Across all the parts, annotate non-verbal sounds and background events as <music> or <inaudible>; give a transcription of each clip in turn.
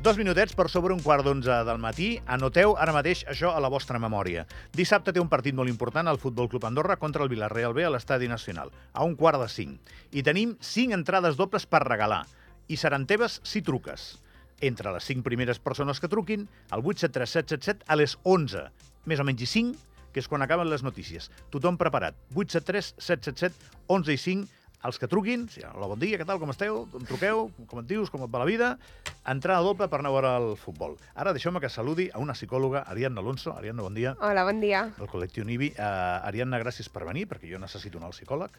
Dos minutets per sobre un quart d'onze del matí. Anoteu ara mateix això a la vostra memòria. Dissabte té un partit molt important al Futbol Club Andorra contra el Villarreal B a l'Estadi Nacional, a un quart de cinc. I tenim cinc entrades dobles per regalar. I seran teves si truques. Entre les cinc primeres persones que truquin, al 873 777 a les 11, més o menys i 5, que és quan acaben les notícies. Tothom preparat. 873 777 11 i 5 els que truquin, si hola, bon dia, què tal, com esteu? Em truqueu, com et dius, com et va la vida? Entrada doble per anar a veure el futbol. Ara deixeu-me que saludi a una psicòloga, Ariadna Alonso. Ariadna, bon dia. Hola, bon dia. Del col·lectiu NIBI. Uh, Ariadna, gràcies per venir, perquè jo necessito anar al psicòleg.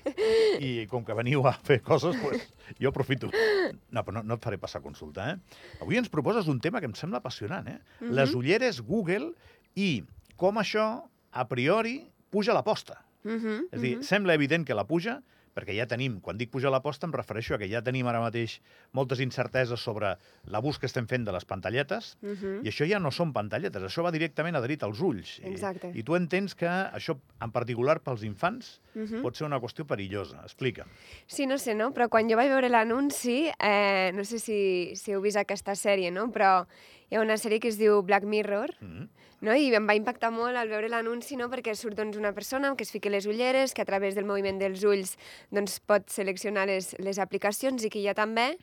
<laughs> I com que veniu a fer coses, pues, jo aprofito. No, però no, no et faré passar consulta, eh? Avui ens proposes un tema que em sembla apassionant, eh? Mm -hmm. Les ulleres Google i com això, a priori, puja l'aposta. Mm -hmm, És a dir, sembla evident que la puja, perquè ja tenim, quan dic pujar l'aposta em refereixo a que ja tenim ara mateix moltes incerteses sobre l'abús que estem fent de les pantalletes, mm -hmm. i això ja no són pantalletes, això va directament adherit als ulls. Exacte. I, I tu entens que això, en particular pels infants, Mm -hmm. pot ser una qüestió perillosa. Explica'm. Sí, no sé, no? Però quan jo vaig veure l'anunci, eh, no sé si, si heu vist aquesta sèrie, no? Però hi ha una sèrie que es diu Black Mirror, Mm -hmm. no? i em va impactar molt al veure l'anunci, no? perquè surt doncs, una persona que es fica les ulleres, que a través del moviment dels ulls doncs, pot seleccionar les, les aplicacions i que hi ha també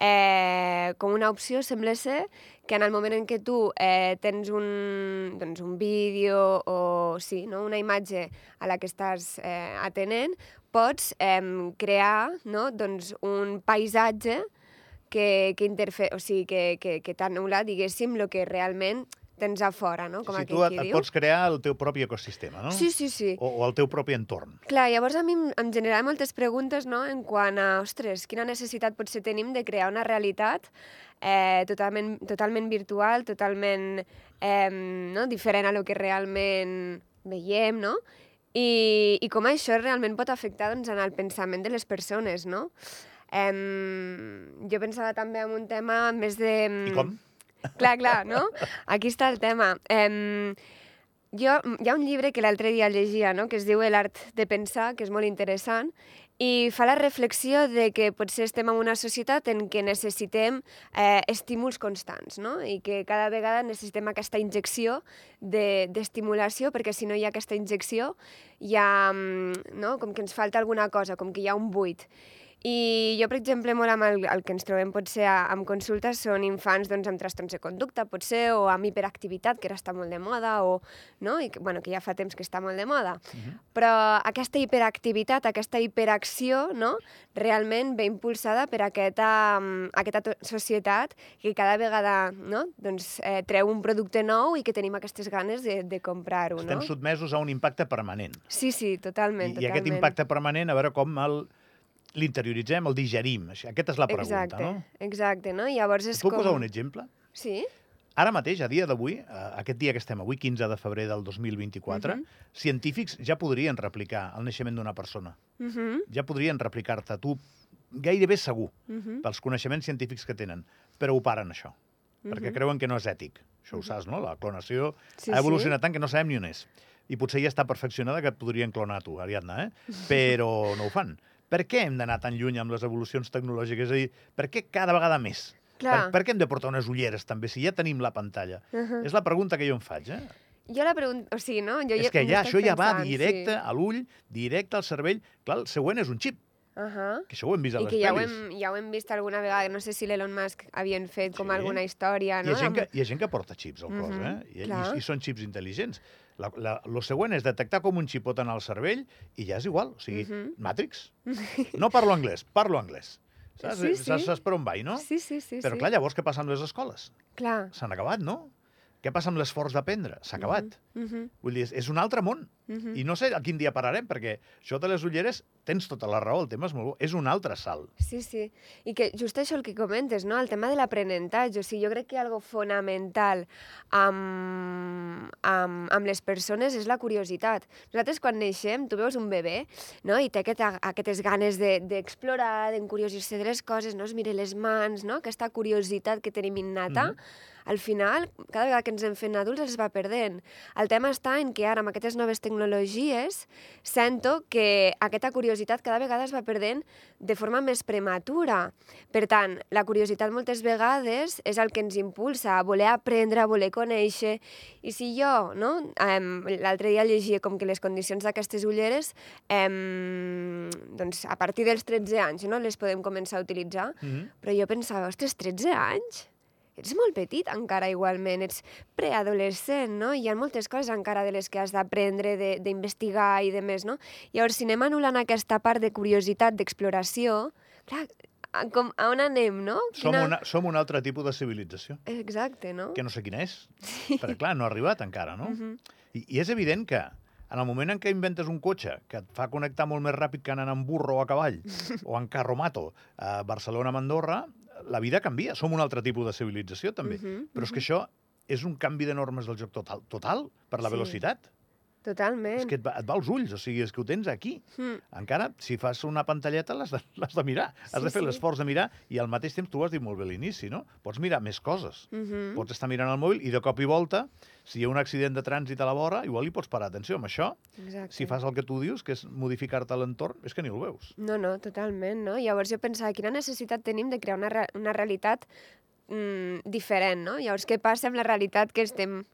eh, com una opció, sembla ser, que en el moment en què tu eh, tens un, doncs, un vídeo o sí, no? una imatge a la que estàs eh, atenent, pots eh, crear no? doncs, un paisatge que, que, interfe o sigui, que, que, que t'anul·la, diguéssim, el que realment tens a fora, no? Com si aquell tu et, qui et diu. pots crear el teu propi ecosistema, no? Sí, sí, sí. O, o el teu propi entorn. Clar, llavors a mi em, em generava moltes preguntes, no?, en quant a, ostres, quina necessitat potser tenim de crear una realitat eh, totalment, totalment virtual, totalment eh, no? diferent a lo que realment veiem, no? I, i com això realment pot afectar doncs, en el pensament de les persones, no? Eh, jo pensava també en un tema més de... I com? Clar, clar, no? Aquí està el tema. Eh, jo, hi ha un llibre que l'altre dia llegia, no?, que es diu L'art de pensar, que és molt interessant, i fa la reflexió de que potser estem en una societat en què necessitem eh, estímuls constants, no? I que cada vegada necessitem aquesta injecció d'estimulació, de, perquè si no hi ha aquesta injecció, hi ha, mm, no?, com que ens falta alguna cosa, com que hi ha un buit. I jo, per exemple, molt amb el, el que ens trobem potser a, amb consultes són infants doncs, amb trastorns de conducta, potser, o amb hiperactivitat, que ara està molt de moda, o, no? I bueno, que ja fa temps que està molt de moda. Uh -huh. Però aquesta hiperactivitat, aquesta hiperacció, no? realment ve impulsada per aquesta, um, aquesta societat que cada vegada no? doncs, eh, treu un producte nou i que tenim aquestes ganes de, de comprar-ho. Estem no? sotmesos a un impacte permanent. Sí, sí, totalment. I, totalment. I aquest impacte permanent, a veure com el l'interioritzem, el digerim. Aquesta és la pregunta, exacte, no? Exacte, no? Llavors és Et puc com... posar un exemple? Sí? Ara mateix, a dia d'avui, eh, aquest dia que estem avui, 15 de febrer del 2024, uh Mhm. -huh. científics ja podrien replicar el naixement d'una persona. Uh -huh. Ja podrien replicar-te tu gairebé segur, Uh -huh. pels coneixements científics que tenen, però ho paren, això, perquè Mhm. creuen que no és ètic. Això ho saps, no? La clonació Sí, ha evolucionat sí. tant que no sabem ni on és. I potser ja està perfeccionada que et podrien clonar tu, Ariadna, eh? <laughs> Però no ho fan. Per què hem d'anar tan lluny amb les evolucions tecnològiques? És a dir, per què cada vegada més? Clar. Per, per què hem de portar unes ulleres, també, si ja tenim la pantalla? Uh -huh. És la pregunta que jo em faig, eh? Jo la pregunta... O sigui, no? Jo és que ja, això ja va pensant, directe Sí. a l'ull, directe al cervell. Clar, el següent és un xip, Uh -huh. que això ho hem vist a I les que ja ho, hem, ja ho hem vist alguna vegada, no sé si l'Elon Musk havien fet com Sí. alguna història, Hi no? ha, gent que, hi ha gent que porta xips al cos, Mhm, eh? I, i, I són xips intel·ligents. La, la, lo següent és detectar com un xip pot anar al cervell i ja és igual. O sigui, Mhm. Matrix. <laughs> No parlo anglès, parlo anglès. Saps, Sí, sí. saps, saps per on vaig, no? Sí, sí, sí. Però clar, llavors què passa amb les escoles? Clar. S'han acabat, no? Què passa amb l'esforç d'aprendre? S'ha acabat. Uh -huh. Vull dir, és un altre món. Uh -huh. I no sé a quin dia pararem, perquè això de les ulleres tens tota la raó, el tema és molt bo. És un altre salt. Sí, sí. I que just això el que comentes, no? El tema de l'aprenentatge. O sigui, jo crec que algo fonamental amb, amb, amb les persones és la curiositat. Nosaltres quan neixem, tu veus un bebè, no? I té aquest, aquestes ganes d'explorar, de, d'encuriosir-se de les coses, no? Es mira les mans, no? Aquesta curiositat que tenim innata. Mm -hmm al final, cada vegada que ens en fem adults, es va perdent. El tema està en que ara, amb aquestes noves tecnologies, sento que aquesta curiositat cada vegada es va perdent de forma més prematura. Per tant, la curiositat moltes vegades és el que ens impulsa a voler aprendre, a voler conèixer. I si jo, no? L'altre dia llegia com que les condicions d'aquestes ulleres, um, doncs a partir dels 13 anys, no? les podem començar a utilitzar. Mm -hmm. Però jo pensava, ostres, 13 anys? Ets molt petit encara igualment, ets preadolescent, no? Hi ha moltes coses encara de les que has d'aprendre, d'investigar i de més, no? Llavors, si anem anul·lant aquesta part de curiositat, d'exploració, clar, com, a on anem, no? Som, Quina... una, som un altre tipus de civilització. Exacte, no? Que no sé quina és, sí. perquè clar, no ha arribat encara, no? Uh -huh. I, I és evident que en el moment en què inventes un cotxe que et fa connectar molt més ràpid que anant en burro o a cavall, <laughs> o en carromato a Barcelona, a Andorra, la vida canvia. Som un altre tipus de civilització, també. Uh -huh, Però és uh -huh. que això és un canvi de normes del joc total, total per la sí. velocitat. Totalment. És que et va, et va als ulls, o sigui, és que ho tens aquí. Mm. Encara, si fas una pantalleta, l'has de, de mirar. Sí, has de fer sí. l'esforç de mirar i al mateix temps tu ho has dit molt bé a l'inici, no? Pots mirar més coses. Mm -hmm. Pots estar mirant el mòbil i de cop i volta, si hi ha un accident de trànsit a la vora, igual hi pots parar atenció amb això. Exacte. Si fas el que tu dius, que és modificar-te l'entorn, és que ni el veus. No, no, totalment, no? Llavors jo pensava, quina necessitat tenim de crear una, re una realitat mm, diferent, no? Llavors, què passa amb la realitat que estem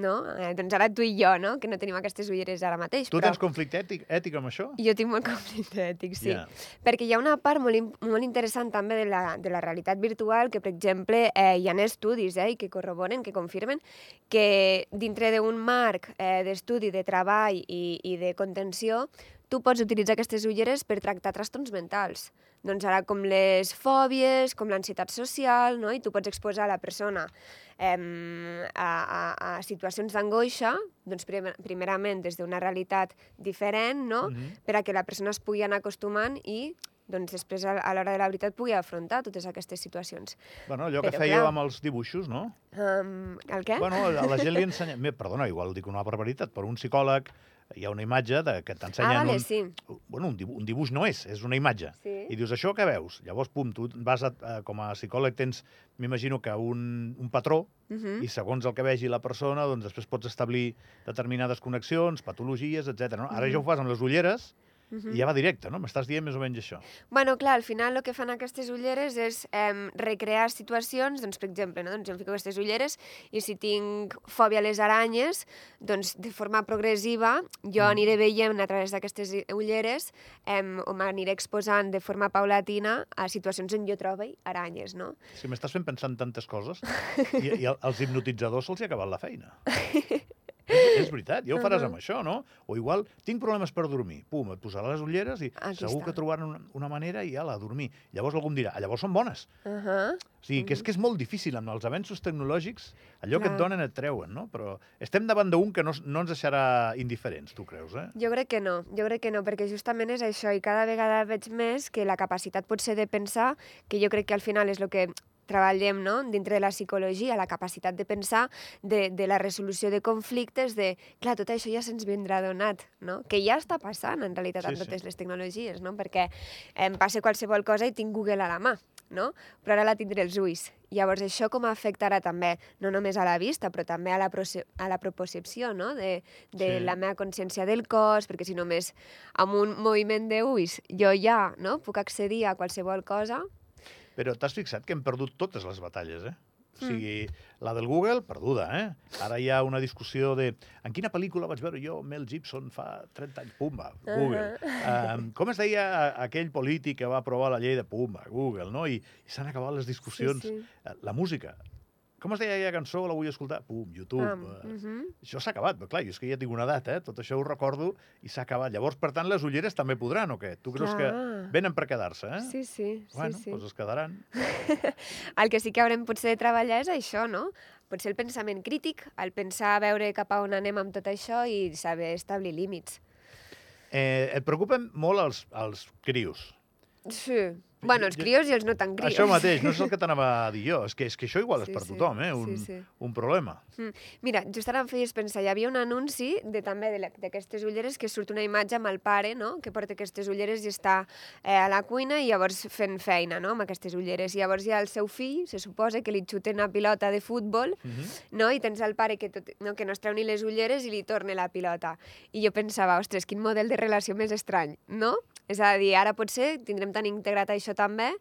no? Eh, doncs ara tu i jo, no? Que no tenim aquestes ulleres ara mateix. Tu però... tens conflicte ètic, ètic amb això? Jo tinc molt <laughs> conflicte ètic, sí. Yeah. Perquè hi ha una part molt, molt interessant també de la, de la realitat virtual que, per exemple, eh, hi ha estudis eh, que corroboren, que confirmen que dintre d'un marc eh, d'estudi, de treball i, i de contenció, tu pots utilitzar aquestes ulleres per tractar trastorns mentals. Doncs ara com les fòbies, com l'ansietat social, no? i tu pots exposar la persona eh, a, a, a situacions d'angoixa, doncs primer, primerament des d'una realitat diferent, no? Mm -hmm. per a que la persona es pugui anar acostumant i doncs després a, l'hora de la veritat pugui afrontar totes aquestes situacions. Bueno, allò Però, que fèieu clar, amb els dibuixos, no? Um, el què? Bueno, a la gent li ensenya... Perdona, igual dic una barbaritat, però un psicòleg hi ha una imatge de, que t'ensenyen... Ah, vale, un, sí. Bueno, un dibuix, un dibuix no és, és una imatge. Sí. I dius, això què veus? Llavors, pum, tu vas a, a, com a psicòleg tens, m'imagino que un, un patró, uh mhm. -huh. i segons el que vegi la persona, doncs després pots establir determinades connexions, patologies, etc. No? Ara uh -huh. ja ho fas amb les ulleres, Uh -huh. I ja va directe, no? M'estàs dient més o menys això. Bueno, clar, al final el que fan aquestes ulleres és eh, recrear situacions, doncs, per exemple, no? doncs jo em fico aquestes ulleres i si tinc fòbia a les aranyes, doncs de forma progressiva jo mm. aniré veient a través d'aquestes ulleres eh, o m'aniré exposant de forma paulatina a situacions on jo trobo aranyes, no? Si m'estàs fent pensar en tantes coses <laughs> i, i als hipnotitzadors se'ls ha acabat la feina. <laughs> És, veritat, ja ho faràs amb això, no? O igual, tinc problemes per dormir. Pum, et posarà les ulleres i Aquí segur està. que trobaran una, una manera i ala, a dormir. Llavors algú em dirà, ah, llavors són bones. Uh -huh. O sigui, que és que és molt difícil amb els avenços tecnològics, allò Clar. que et donen et treuen, no? Però estem davant d'un que no, no ens deixarà indiferents, tu creus, eh? Jo crec que no, jo crec que no, perquè justament és això, i cada vegada veig més que la capacitat pot ser de pensar, que jo crec que al final és el que treballem no? dintre de la psicologia, la capacitat de pensar, de, de la resolució de conflictes, de, clar, tot això ja se'ns vindrà donat, no? que ja està passant en realitat sí, amb totes sí. les tecnologies, no? perquè em passa qualsevol cosa i tinc Google a la mà, no? però ara la tindré als ulls. Llavors, això com afectarà també, no només a la vista, però també a la, a la proposició no? de, de sí. la meva consciència del cos, perquè si només amb un moviment d'ulls jo ja no? puc accedir a qualsevol cosa, però t'has fixat que hem perdut totes les batalles, eh? O mm. sigui, la del Google, perduda, eh? Ara hi ha una discussió de en quina pel·lícula vaig veure jo Mel Gibson fa 30 anys? Pumba, Google. Uh -huh. um, com es deia aquell polític que va aprovar la llei de Pumba? Google, no? I, i s'han acabat les discussions. Sí, sí. La música, com es deia aquella cançó? La vull escoltar? Pum, YouTube. Um, uh -huh. Això s'ha acabat, però clar, jo és que ja tinc una edat, eh? Tot això ho recordo i s'ha acabat. Llavors, per tant, les ulleres també podran, o què? Tu creus clar. que venen per quedar-se, eh? Sí, sí. Bueno, sí, sí. doncs es quedaran. <laughs> el que sí que haurem potser de treballar és això, no? Potser el pensament crític, el pensar a veure cap a on anem amb tot això i saber establir límits. Eh, et preocupen molt els, els crios. Sí. Bueno, els crios i els no tan crios. Això mateix, no és el que t'anava a dir jo. És que, és que això igual és Sí, per sí. tothom, eh? Un, Sí, sí. un problema. Mm. Mira, just ara em feies pensar, hi havia un anunci de, també d'aquestes ulleres que surt una imatge amb el pare, no?, que porta aquestes ulleres i està eh, a la cuina i llavors fent feina, no?, amb aquestes ulleres. I llavors hi ha el seu fill, se suposa, que li xuten una pilota de futbol, Mm -hmm. no?, i tens el pare que, tot, no, que no es treu ni les ulleres i li torna la pilota. I jo pensava, ostres, quin model de relació més estrany, no? És a dir, ara potser tindrem tan integrat això també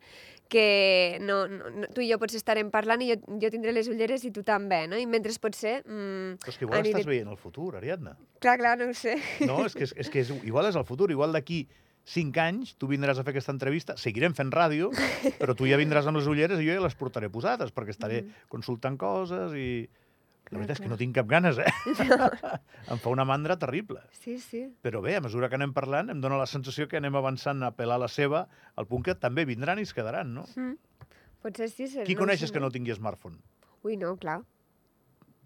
que no, no, tu i jo potser estarem parlant i jo, jo tindré les ulleres i tu també, no? I mentre potser... Mm, Però és que igual aniré- estàs veient el futur, Ariadna. Clar, clar, no ho sé. No, és que, és, és que és, igual és el futur. Igual d'aquí cinc anys tu vindràs a fer aquesta entrevista, seguirem fent ràdio, però tu ja vindràs amb les ulleres i jo ja les portaré posades, perquè estaré Mm. consultant coses i... La veritat és que no tinc cap ganes, eh? <laughs> em fa una mandra terrible. Sí, sí. Però bé, a mesura que anem parlant, em dóna la sensació que anem avançant a pelar la seva al punt que també vindran i es quedaran, no? Mm. Potser sí. Qui no coneixes sé, que no tingui smartphone? Ui, no, clar.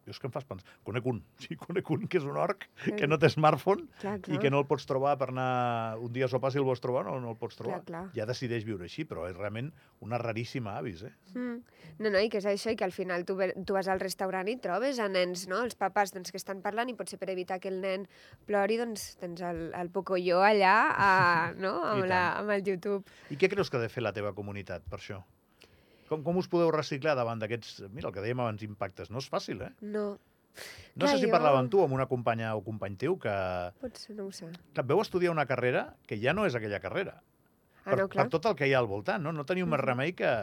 Jo és que em fas pensar. Conec un, <laughs> sí, conec un que és un orc, Sí. que no té smartphone Clar, i clar. que no el pots trobar per anar un dia a sopar si el vols trobar no, no el pots trobar. Clar, clar. Ja decideix viure així, però és realment una raríssima avis, eh? Mm. No, no, i que és això, i que al final tu, ve- tu vas al restaurant i trobes a nens, no?, els papàs doncs, que estan parlant i potser per evitar que el nen plori, doncs tens el, el pocoyo allà, a, no?, amb, I la, amb el YouTube. I què creus que ha de fer la teva comunitat per això? Com, com us podeu reciclar davant d'aquests... Mira, el que dèiem abans, impactes. No és fàcil, eh? No, No Clar, sé si jo- parlava amb tu, amb una companya o company teu, que potser no ho sé. clar, veu estudiar una carrera que ja no és aquella carrera. Ah, per, no, clar. per tot el que hi ha al voltant, no? No teniu més Mhm. remei que,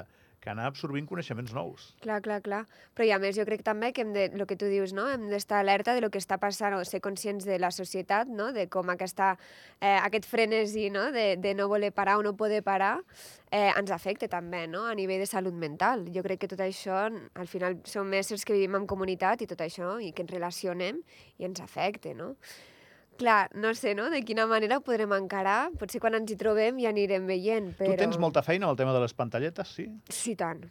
que anar absorbint coneixements nous. Clar, clar, clar. Però i a més jo crec també que hem de, el que tu dius, no? hem d'estar alerta de lo que està passant o ser conscients de la societat, no? de com aquesta, eh, aquest frenesi no? de, de no voler parar o no poder parar eh, ens afecta també no? a nivell de salut mental. Jo crec que tot això, al final, som éssers que vivim en comunitat i tot això, i que ens relacionem i ens afecta, no? Clar, no sé, no?, de quina manera ho podrem encarar. Potser quan ens hi trobem ja anirem veient, però... Tu tens molta feina amb el tema de les pantalletes, sí? Sí, tant.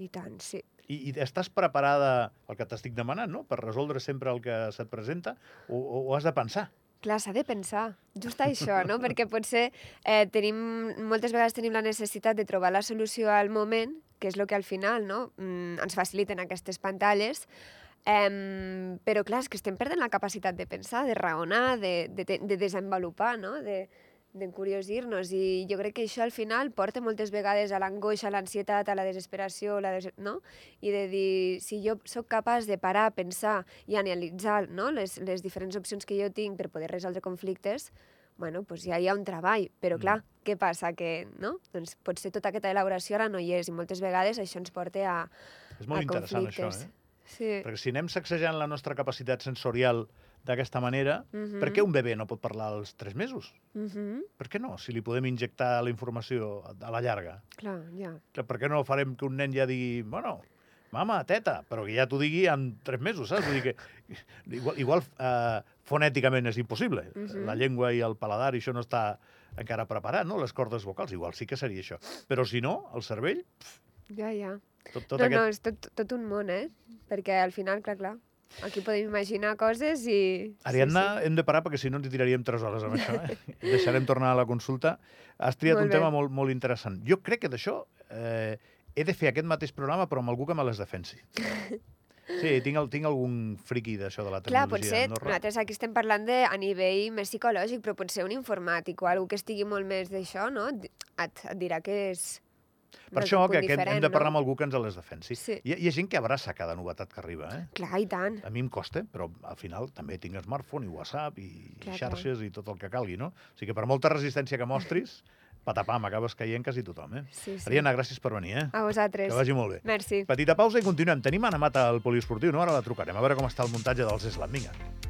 I tant, sí. I, i estàs preparada, el que t'estic demanant, no?, per resoldre sempre el que se't presenta, o, o, o has de pensar? Clar, s'ha de pensar. Just això, no? Perquè potser eh, tenim, moltes vegades tenim la necessitat de trobar la solució al moment, que és el que al final no? mm, ens faciliten aquestes pantalles, eh, però clar, és que estem perdent la capacitat de pensar, de raonar, de, de, de desenvolupar, no? de, d'encuriosir-nos i jo crec que això al final porta moltes vegades a l'angoixa, a l'ansietat, a la desesperació, la des... no? i de dir, si jo sóc capaç de parar, pensar i analitzar no? les, les diferents opcions que jo tinc per poder resoldre conflictes, bueno, doncs ja hi ha un treball, però Mm. clar, què passa? Que, no? Doncs potser tota aquesta elaboració ara no hi és i moltes vegades això ens porta a, És molt a interessant conflictes. això, eh? Sí. Perquè si anem sacsejant la nostra capacitat sensorial d'aquesta manera, Mhm. per què un bebè no pot parlar als 3 mesos? Mhm. Per què no? Si li podem injectar la informació a la llarga. Clar, ja. Clar, Per què no farem que un nen ja digui, bueno, mama, teta, però que ja t'ho digui en 3 mesos, saps? Vull dir que <laughs> igual, igual eh, fonèticament és impossible. Mhm. La llengua i el paladar, i això no està encara preparat, no? Les cordes vocals, igual sí que seria això. Però si no, el cervell, Ja, ja. Tot, tot no, aquest... no, és tot, tot un món, eh? Perquè al final, clar, clar, aquí podem imaginar coses i... Ariadna, Sí, hem de parar perquè si no ens tiraríem 3 hores amb això. Eh? <laughs> Deixarem tornar a la consulta. Has triat Molt un bé. tema molt, molt interessant. Jo crec que d'això eh, he de fer aquest mateix programa però amb algú que me les defensi. <laughs> Sí, tinc, el, tinc algun friqui d'això de la Clar, tecnologia potser a Andorra. nosaltres aquí estem parlant de, a nivell més psicològic, però potser un informàtic o algú que estigui molt més d'això, no? Et, et dirà que és... Per això que, que hem, hem de parlar no? amb algú que ens les defensi. Sí. Hi, hi ha gent que abraça cada novetat que arriba, eh? Clar, i tant. A mi em costa, però al final també tinc smartphone i WhatsApp i, Clar, i xarxes i tot el que calgui, no? O sigui que per molta resistència que mostris, <laughs> patapam, acabes caient quasi tothom, eh? Sí, sí. Ariadna, gràcies per venir, eh? A vosaltres. Que vagi molt bé. Merci. Petita pausa i continuem. Tenim Anna Mata al poliesportiu, no? Ara la trucarem, a veure com està el muntatge dels Slam. Vinga.